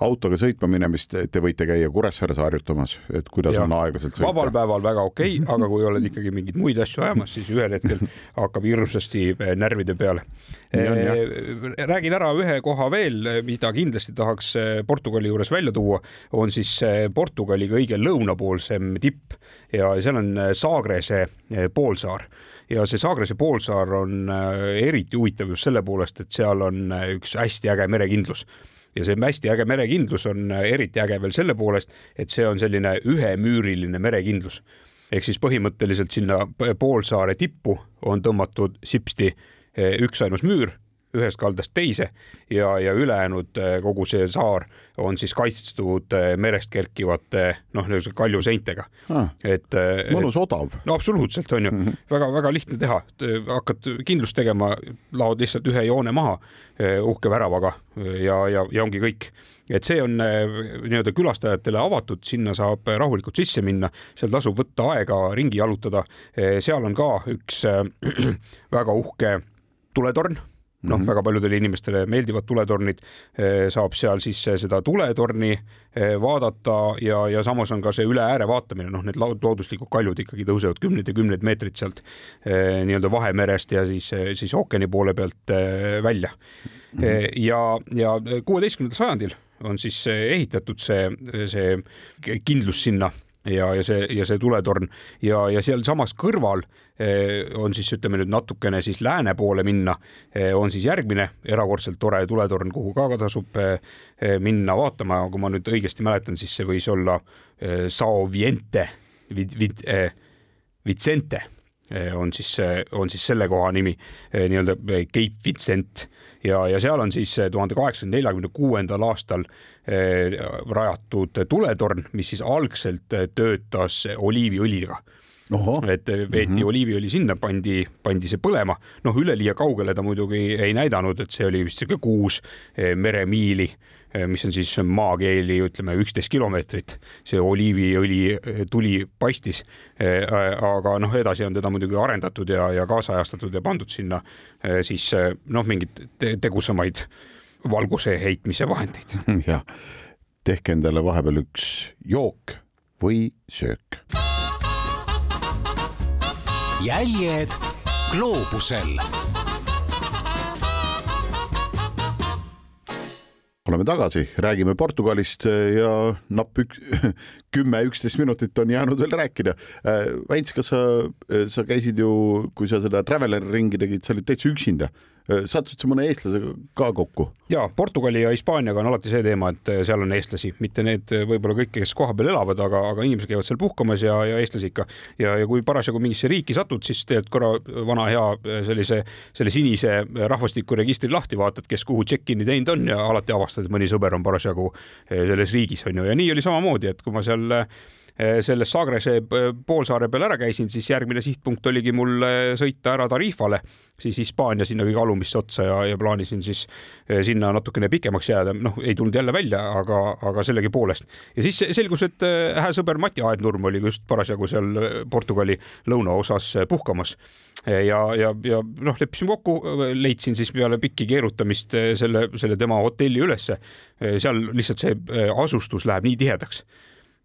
autoga sõitma minemist te võite käia Kuressaares harjutamas, et kuidas ja. on aeglaselt sõita. vabal päeval väga okei okay,, aga kui oled ikkagi mingeid muid asju ajamas, siis ühel hetkel hakkab hirmsasti äh, närvide peale. räägin ära ühe koha veel, mida kindlasti tahaks Portugali juures välja tuua, on siis Portugali kõige lõunapoolsem tipp ja seal on Saagrese poolsaar ja see Saagrese poolsaar on eriti huvitav just selle poolest, et seal on üks hästi äge merekindlus ja see hästi äge merekindlus on eriti äge veel selle poolest, et see on selline ühemüüriline merekindlus. ehk siis põhimõtteliselt sinna poolsaare tippu on tõmmatud sipsti üksainus müür ühest kaldast teise ja, ja ülejäänud äh, kogu see saar on siis kaitstud äh, merest kerkivate noh, niisuguse kaljuseintega ah,. et äh, mõnus odav. no absoluutselt on ju mm -hmm. väga-väga lihtne teha, hakkad kindlust tegema, laod lihtsalt ühe joone maha uhke väravaga ja, ja, ja ongi kõik et see on nii-öelda külastajatele avatud, sinna saab rahulikult sisse minna, seal tasub võtta aega ringi jalutada. seal on ka üks väga uhke tuletorn noh mm -hmm., väga paljudele inimestele meeldivad tuletornid, eh, saab seal siis eh, seda tuletorni eh, vaadata ja, ja samas on ka see üle ääre vaatamine, noh, need looduslikud kaljud ikkagi tõusevad kümneid ja kümneid meetreid sealt nii-öelda Vahemerest ja siis, siis ookeani poole pealt välja mm. -hmm. ja, ja kuueteistkümnendal sajandil on siis ehitatud see, see kindlus sinna ja, ja see ja see tuletorn. Ja, ja sealsamas kõrval eh, on siis ütleme nüüd natukene siis lääne poole minna, eh, on siis järgmine erakordselt tore tuletorn, kuhu ka tasub eh, minna vaatama, kui ma nüüd õigesti mäletan, siis see võis olla Sao Viente, Vicente on siis, on siis selle koha nimi, nii-öelda Cape Vincent ja, ja seal on siis tuhande kaheksasaja neljakümne kuuendal aastal eh, rajatud tuletorn, mis siis algselt töötas oliiviõliga Oho. et veeti mm -hmm. oliiviõli sinna, pandi, pandi see põlema, noh, üleliia kaugele ta muidugi ei näidanud, et see oli vist sihuke kuus eh, meremiili Eh, mis on siis maakeeli, ütleme üksteist kilomeetrit, see oliiviõli eh, tuli paistis. Eh, aga noh, edasi on teda muidugi arendatud ja, ja kaasajastatud ja pandud sinna siis noh, mingeid tegusamaid valguse heitmise vahendeid. jah, tehke endale vahepeal üks jook või söök. jäljed gloobusel oleme tagasi, räägime Portugalist ja napp üks, kümme, üksteist minutit on jäänud veel rääkida. Äh, Väints, kas sa, sa käisid ju, kui sa seda Traveleri ringi tegid, sa olid täitsa üksinda sattusid sa mõne eestlasega ka kokku? ja Portugali ja Hispaaniaga on alati see teema, et äh, seal on eestlasi, mitte need äh, võib-olla kõik, kes kohapeal elavad, aga, aga inimesed käivad seal puhkamas ja, ja eestlasi ikka. ja, ja kui parasjagu mingisse riiki satud, siis teed korra vana hea sellise, selle sinise rahvastikuregistri lahti, vaatad, kes kuhu check-in'i teinud on ja alati avastad, et mõni sõber on parasjagu selles riigis on ju ja nii oli samamoodi, et kui ma seal selles Sagrese poolsaare peal ära käisin, siis järgmine sihtpunkt oligi mul sõita ära Tarifale siis Hispaania sinna kõige alumisse otsa ja, ja plaanisin siis eh, sinna natukene pikemaks jääda, noh, ei tulnud jälle välja, aga, aga sellegipoolest. ja siis selgus, et eh, hää sõber Mati Aednurm oli just parasjagu seal eh, Portugali lõunaosas puhkamas ja, ja, ja noh, leppisime kokku, leidsin siis peale pikki keerutamist selle, selle tema hotelli ülesse. seal lihtsalt see asustus läheb nii tihedaks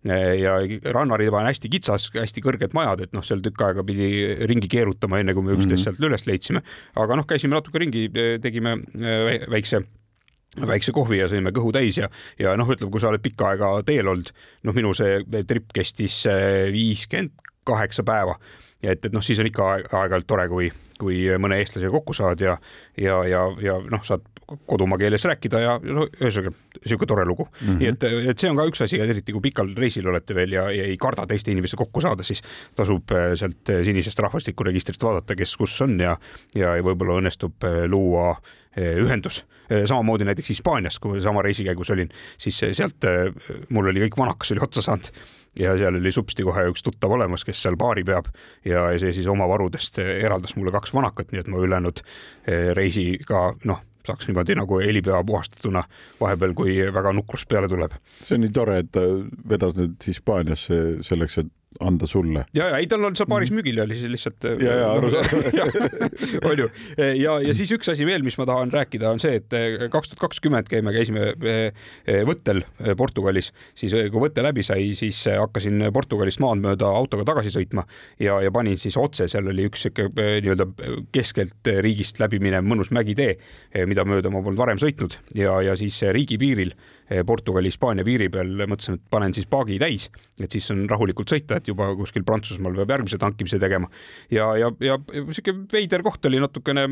ja rannariba on hästi kitsas, hästi kõrged majad, et noh, seal tükk aega pidi ringi keerutama, enne kui me üksteist mm -hmm. sealt üles leidsime. aga noh, käisime natuke ringi, tegime äh, väikse väikse kohvi ja sõime kõhu täis ja, ja noh, ütleme, kui sa oled pikka aega teel olnud, noh, minu see trip kestis äh, viiskümmend kaheksa päeva. et, et noh, siis on ikka aeg-ajalt tore, kui, kui mõne eestlasega kokku saad ja, ja, ja, ja noh, saad kodumaa keeles rääkida ja no ühesõnaga sihuke tore lugu mm. -hmm. nii et, et see on ka üks asi, eriti kui pikal reisil olete veel ja, ja ei karda teiste inimestega kokku saada, siis tasub sealt sinisest rahvastikuregistrist vaadata, kes kus on ja, ja võib-olla õnnestub luua ühendus. samamoodi näiteks Hispaanias, kui sama reisi käigus olin, siis sealt mul oli kõik vanakas oli otsa saanud ja seal oli supsti kohe üks tuttav olemas, kes seal baari peab ja see siis oma varudest eraldas mulle kaks vanakat, nii et ma ülejäänud reisi ka noh, saaks niimoodi nagu helipea puhastatuna vahepeal, kui väga nukrus peale tuleb. see on nii tore, et ta vedas nüüd Hispaaniasse selleks, et anda sulle. ja, ja ei, tal on seal baaris mhm. müügil oli siis lihtsalt. ja, ja arusaadav. on ju. ja, ja siis üks asi veel, mis ma tahan rääkida, on see, et eh, kaks tuhat kakskümmend käime, käisime eh, võttel Portugalis, siis kui võte läbi sai, siis hakkasin Portugalist maad mööda autoga tagasi sõitma ja, ja panin siis otse, seal oli üks sihuke nii-öelda keskelt riigist läbi minev mõnus mägitee, mida mööda ma polnud varem sõitnud ja, ja siis riigipiiril Portugali-Hispaania piiri peal, mõtlesin, et panen siis paagi täis, et siis on rahulikult sõita, et juba kuskil Prantsusmaal peab järgmise tankimise tegema. ja, ja, ja sihuke veider koht oli natukene,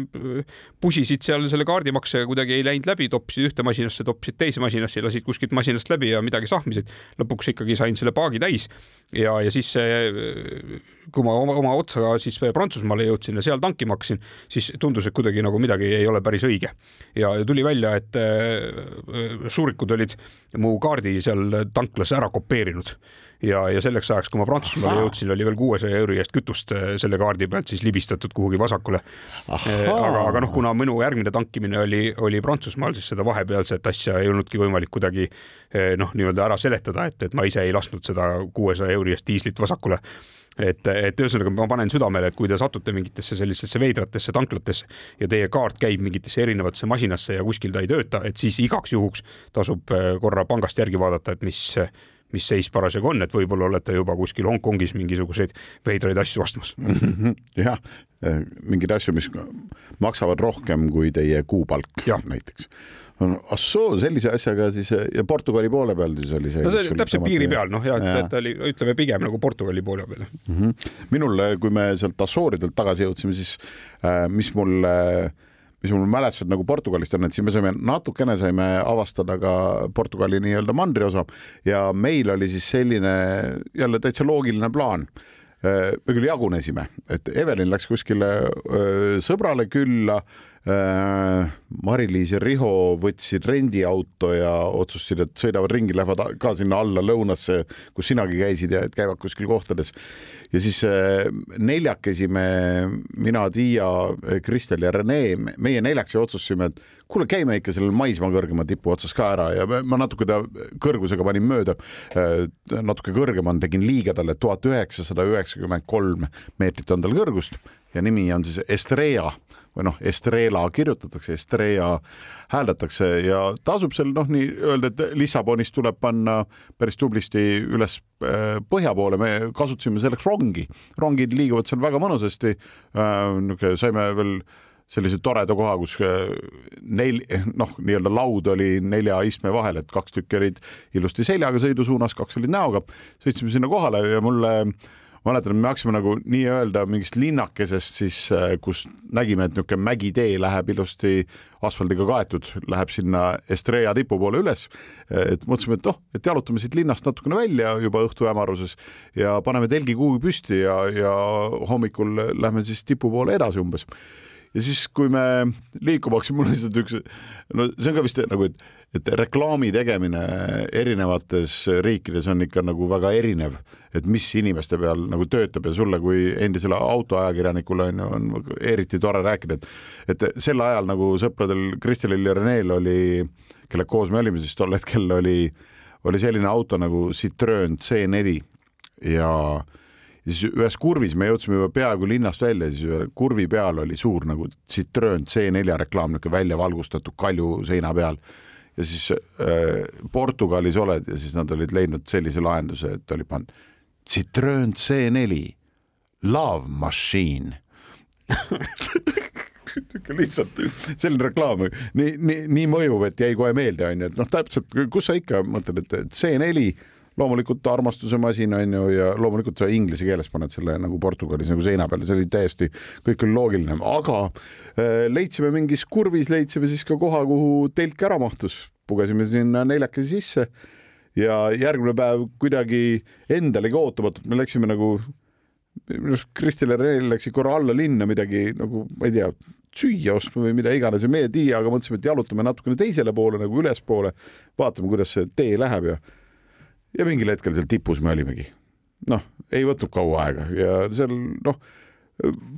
pusisid seal selle kaardimaksega kuidagi ei läinud läbi, toppisid ühte masinasse, toppisid teise masinasse lasid kuskilt masinast läbi ja midagi sahmisid. lõpuks ikkagi sain selle paagi täis ja, ja siis kui ma oma, oma otsaga siis Prantsusmaale jõudsin ja seal tankima hakkasin, siis tundus, et kuidagi nagu midagi ei ole päris õige. ja tuli välja, et šurikud olid olid mu kaardi seal tanklas ära kopeerinud ja, ja selleks ajaks, kui ma Prantsusmaale jõudsin, oli veel kuuesaja euri eest kütust äh, selle kaardi pealt siis libistatud kuhugi vasakule. Äh, aga, aga noh, kuna minu järgmine tankimine oli, oli Prantsusmaal, siis seda vahepealset asja ei olnudki võimalik kuidagi äh, noh, nii-öelda ära seletada, et, et ma ise ei lasknud seda kuuesaja euri eest diislit vasakule et, et ühesõnaga ma panen südamele, et kui te satute mingitesse sellistesse veidratesse tanklatesse ja teie kaart käib mingitesse erinevatesse masinasse ja kuskil ta ei tööta, et siis igaks juhuks tasub äh, korra pangast järgi vaadata, et mis, mis seis parasjagu on, et võib-olla olete juba kuskil Hongkongis mingisuguseid veidraid asju ostmas. jah, äh, mingeid asju, mis maksavad rohkem kui teie kuupalk näiteks ah soo, sellise asjaga siis ja Portugali poole peal siis oli see. no see oli täpselt piiri peal, noh ja, et ta oli, ütleme pigem nagu Portugali poole peal mm. -hmm. minul, kui me sealt Assooridelt tagasi jõudsime, siis äh, mis mul äh, mis mul mälestused nagu Portugalist on, et siis me saime natukene saime avastada ka Portugali nii-öelda mandriosa ja meil oli siis selline jälle täitsa loogiline plaan äh, me küll jagunesime, et Evelin läks kuskile öö, sõbrale külla Äh, Mari-Liis ja Riho võtsid rendiauto ja otsustasid, et sõidavad ringi, lähevad ka sinna alla lõunasse, kus sinagi käisid ja et käivad kuskil kohtades. ja siis äh, neljakesi me, mina, Tiia, Kristel ja Rene, meie neljakesi otsustasime, et kuule, käime ikka sellel maismaa kõrgema tipu otsas ka ära ja ma natuke ta kõrgusega panin mööda. Äh, natuke kõrgema tegin liiga talle, tuhat üheksasada üheksakümmend kolm meetrit on tal kõrgust ja nimi on siis Estrella või noh, Estrela kirjutatakse, Estrella hääldatakse ja tasub seal noh, nii öelda, et Lissabonist tuleb panna päris tublisti üles äh, põhja poole, me kasutasime selleks rongi, rongid liiguvad seal väga mõnusasti. Äh, niisugune saime veel sellise toreda koha, kus äh, neil noh, nii-öelda laud oli nelja istme vahel, et kaks tükki olid ilusti seljaga sõidusuunas, kaks olid näoga. sõitsime sinna kohale ja mulle äh, mäletan, me hakkasime nagu nii-öelda mingist linnakesest siis, äh, kus nägime, et niisugune mägitee läheb ilusti asfaldiga kaetud, läheb sinna Estrella tipu poole üles. Äh, et mõtlesime, et oh, et jalutame siit linnast natukene välja juba õhtu hämaruses ja paneme telgi kuhugi püsti ja, ja hommikul lähme siis tipu poole edasi umbes ja siis, kui me liikuma hakkasime, mul lihtsalt üks, no see on ka vist nagu, et, et reklaami tegemine erinevates riikides on ikka nagu väga erinev, et mis inimeste peal nagu töötab ja sulle kui endisele autoajakirjanikule on ju, on eriti tore rääkida, et, et sel ajal nagu sõpradel Kristelil ja Reneel oli, kellega koos me olime siis tol hetkel oli, oli selline auto nagu Citroen C4 ja ja siis ühes kurvis me jõudsime juba peaaegu linnast välja, siis ühe kurvi peal oli suur nagu Citroen C4 reklaam, niisugune välja valgustatud kalju seina peal. ja siis äh, Portugalis oled ja siis nad olid leidnud sellise lahenduse, et oli pannud Citroen C4 Love Machine lihtsalt selline reklaam, nii, nii, nii mõjuv, et jäi kohe meelde, onju, et noh, täpselt, kus sa ikka mõtled, et C4 loomulikult armastuse masin on ju ja loomulikult sa inglise keeles paned selle nagu Portugalis nagu seina peale, see oli täiesti, kõik oli loogiline, aga äh, leidsime mingis kurvis, leidsime siis ka koha, kuhu telk ära mahtus, pugesime sinna neljakesi sisse ja järgmine päev kuidagi endalegi ootamatult me läksime nagu minu arust Kristel ja Renel läksid korra alla linna midagi nagu, ma ei tea, süüa ostma või mida iganes ja meie Tiiaga mõtlesime, et jalutame natukene teisele poole nagu ülespoole, vaatame, kuidas see tee läheb ja ja mingil hetkel seal tipus me olimegi. noh, ei võtnud kaua aega ja seal noh,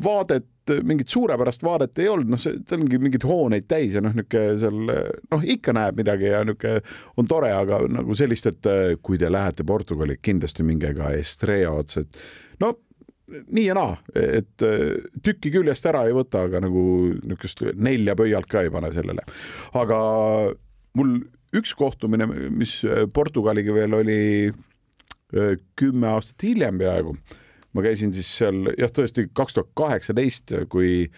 vaadet, mingit suurepärast vaadet ei olnud, noh, see, ongi mingeid hooneid täis ja noh, niisugune seal noh, ikka näeb midagi ja niisugune on tore, aga nagu sellist, et kui te lähete Portugali, kindlasti minge ka Estrella otsa, et no nii ja naa, et tükki küljest ära ei võta, aga nagu niisugust nelja pöialt ka ei pane sellele. aga mul üks kohtumine, mis Portugaliga veel oli kümme aastat hiljem peaaegu, ma käisin siis seal jah, tõesti kaks tuhat kaheksateist, kui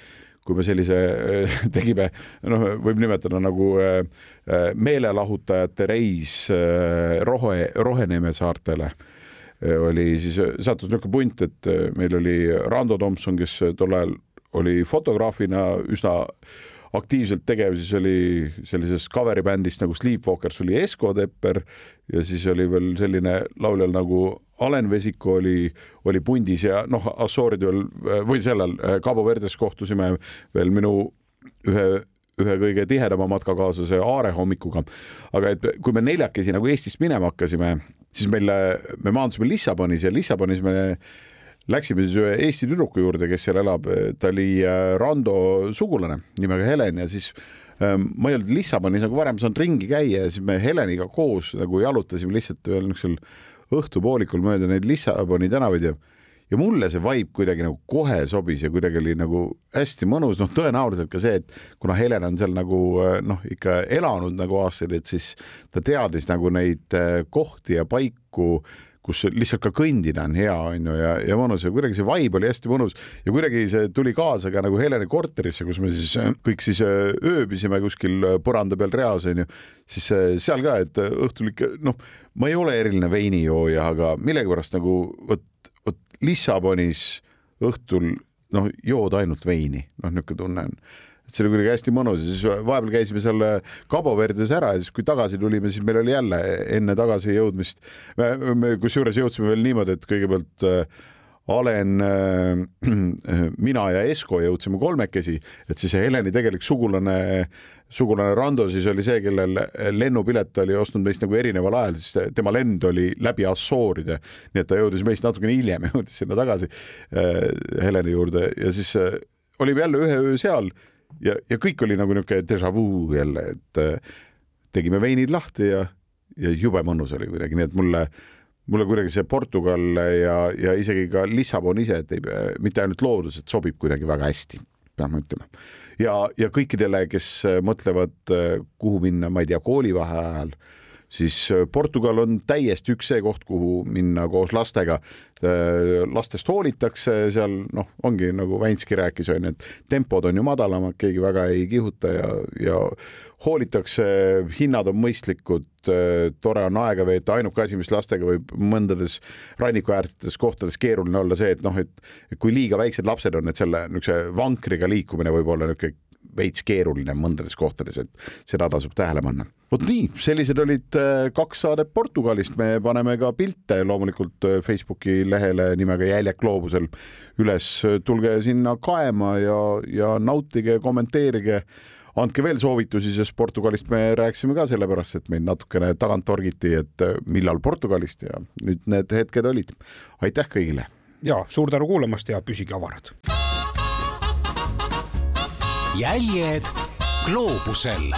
kui me sellise tegime, noh, võib nimetada nagu meelelahutajate reis Rohe, Roheneme saartele. Oli siis, sattus niisugune punt, et meil oli Rando Tomson, kes tol ajal oli fotograafina üsna aktiivselt tegev, siis oli sellises cover'i bändist nagu Sleepwalkers oli Esko Tepper ja siis oli veel selline lauljal nagu Alen Vesiko oli, oli pundis ja noh, Assooridel või sellel Cabo Verdes kohtusime veel minu ühe ühe kõige tihedama matkakaaslase Aare hommikuga. aga et kui me neljakesi nagu Eestist minema hakkasime, siis meil, me maandusime Lissabonis ja Lissabonis me läksime siis ühe Eesti tüdruku juurde, kes seal elab, ta oli äh, Rando sugulane nimega Helen ja siis ähm, ma ei olnud Lissabonis nagu varem saanud ringi käia ja siis me Heleniga koos nagu jalutasime lihtsalt ühel niisugusel õhtupoolikul mööda neid Lissaboni tänavaid ja ja mulle see vibe kuidagi nagu kohe sobis ja kuidagi oli nagu hästi mõnus, noh, tõenäoliselt ka see, et kuna Helen on seal nagu äh, noh, ikka elanud nagu aastaid, et siis ta teadis nagu neid äh, kohti ja paiku kus lihtsalt ka kõndida on hea, on ju, ja, ja mõnus. Ja kuidagi see vibe oli hästi mõnus. Ja kuidagi see tuli kaasa ka nagu Heleni korterisse, kus me siis äh, kõik siis äh, ööbisime kuskil äh, põranda peal reas, on ju, siis seal ka, et õhtul ikka noh, ma ei ole eriline veinijooja, aga millegipärast nagu vot, vot Lissabonis õhtul noh, jood ainult veini, noh, niisugune tunne on et see oli kuidagi hästi mõnus. Ja siis vahepeal käisime seal Cabo Verdes ära ja siis, kui tagasi tulime, siis meil oli jälle enne tagasijõudmist, me kusjuures jõudsime veel niimoodi, et kõigepealt äh, Alen äh,, mina ja Esko jõudsime kolmekesi, et siis Heleni tegelik sugulane, sugulane Rando siis oli see, kellel lennupilet oli ostnud meist nagu erineval ajal, siis tema lend oli läbi Assooride, nii et ta jõudis meist natukene hiljem, jõudis sinna tagasi äh, Heleni juurde. Ja siis äh, olime jälle ühe öö seal ja, ja kõik oli nagu niisugune déjà vu jälle, et äh, tegime veinid lahti ja, ja jube mõnus oli kuidagi, nii et mulle, mulle kuidagi see Portugal ja, ja isegi ka Lissabon ise, et ei, mitte ainult loodus, et sobib kuidagi väga hästi, peame ütlema. ja, ja kõikidele, kes mõtlevad, äh, kuhu minna, ma ei tea, koolivaheajal ajal siis äh, Portugal on täiesti üks see koht, kuhu minna koos lastega. Äh, lastest hoolitakse seal, noh, ongi nagu Vänski rääkis, on ju, et tempod on ju madalamad, keegi väga ei kihuta ja, ja hoolitakse, hinnad on mõistlikud, äh, tore on aega veeta, ainuke asi, mis lastega võib mõndades rannikuäärsetes kohtades keeruline olla see, et noh, et kui liiga väiksed lapsed on, et selle niisuguse vankriga liikumine võib olla niisugune veits keeruline mõndades kohtades, et seda tasub tähele panna. vot nii, sellised olid äh, kaks saadet Portugalist, me paneme ka pilte loomulikult äh, Facebooki lehele nimega Jäljak gloobusel üles, tulge sinna kaema ja, ja nautige, kommenteerige andke veel soovitusi, sest Portugalist me rääkisime ka sellepärast, et meid natukene tagant torgiti, et äh, millal Portugalist ja nüüd need hetked olid. aitäh kõigile! ja suur tänu kuulamast ja püsige avarad! Jäljed gloobusel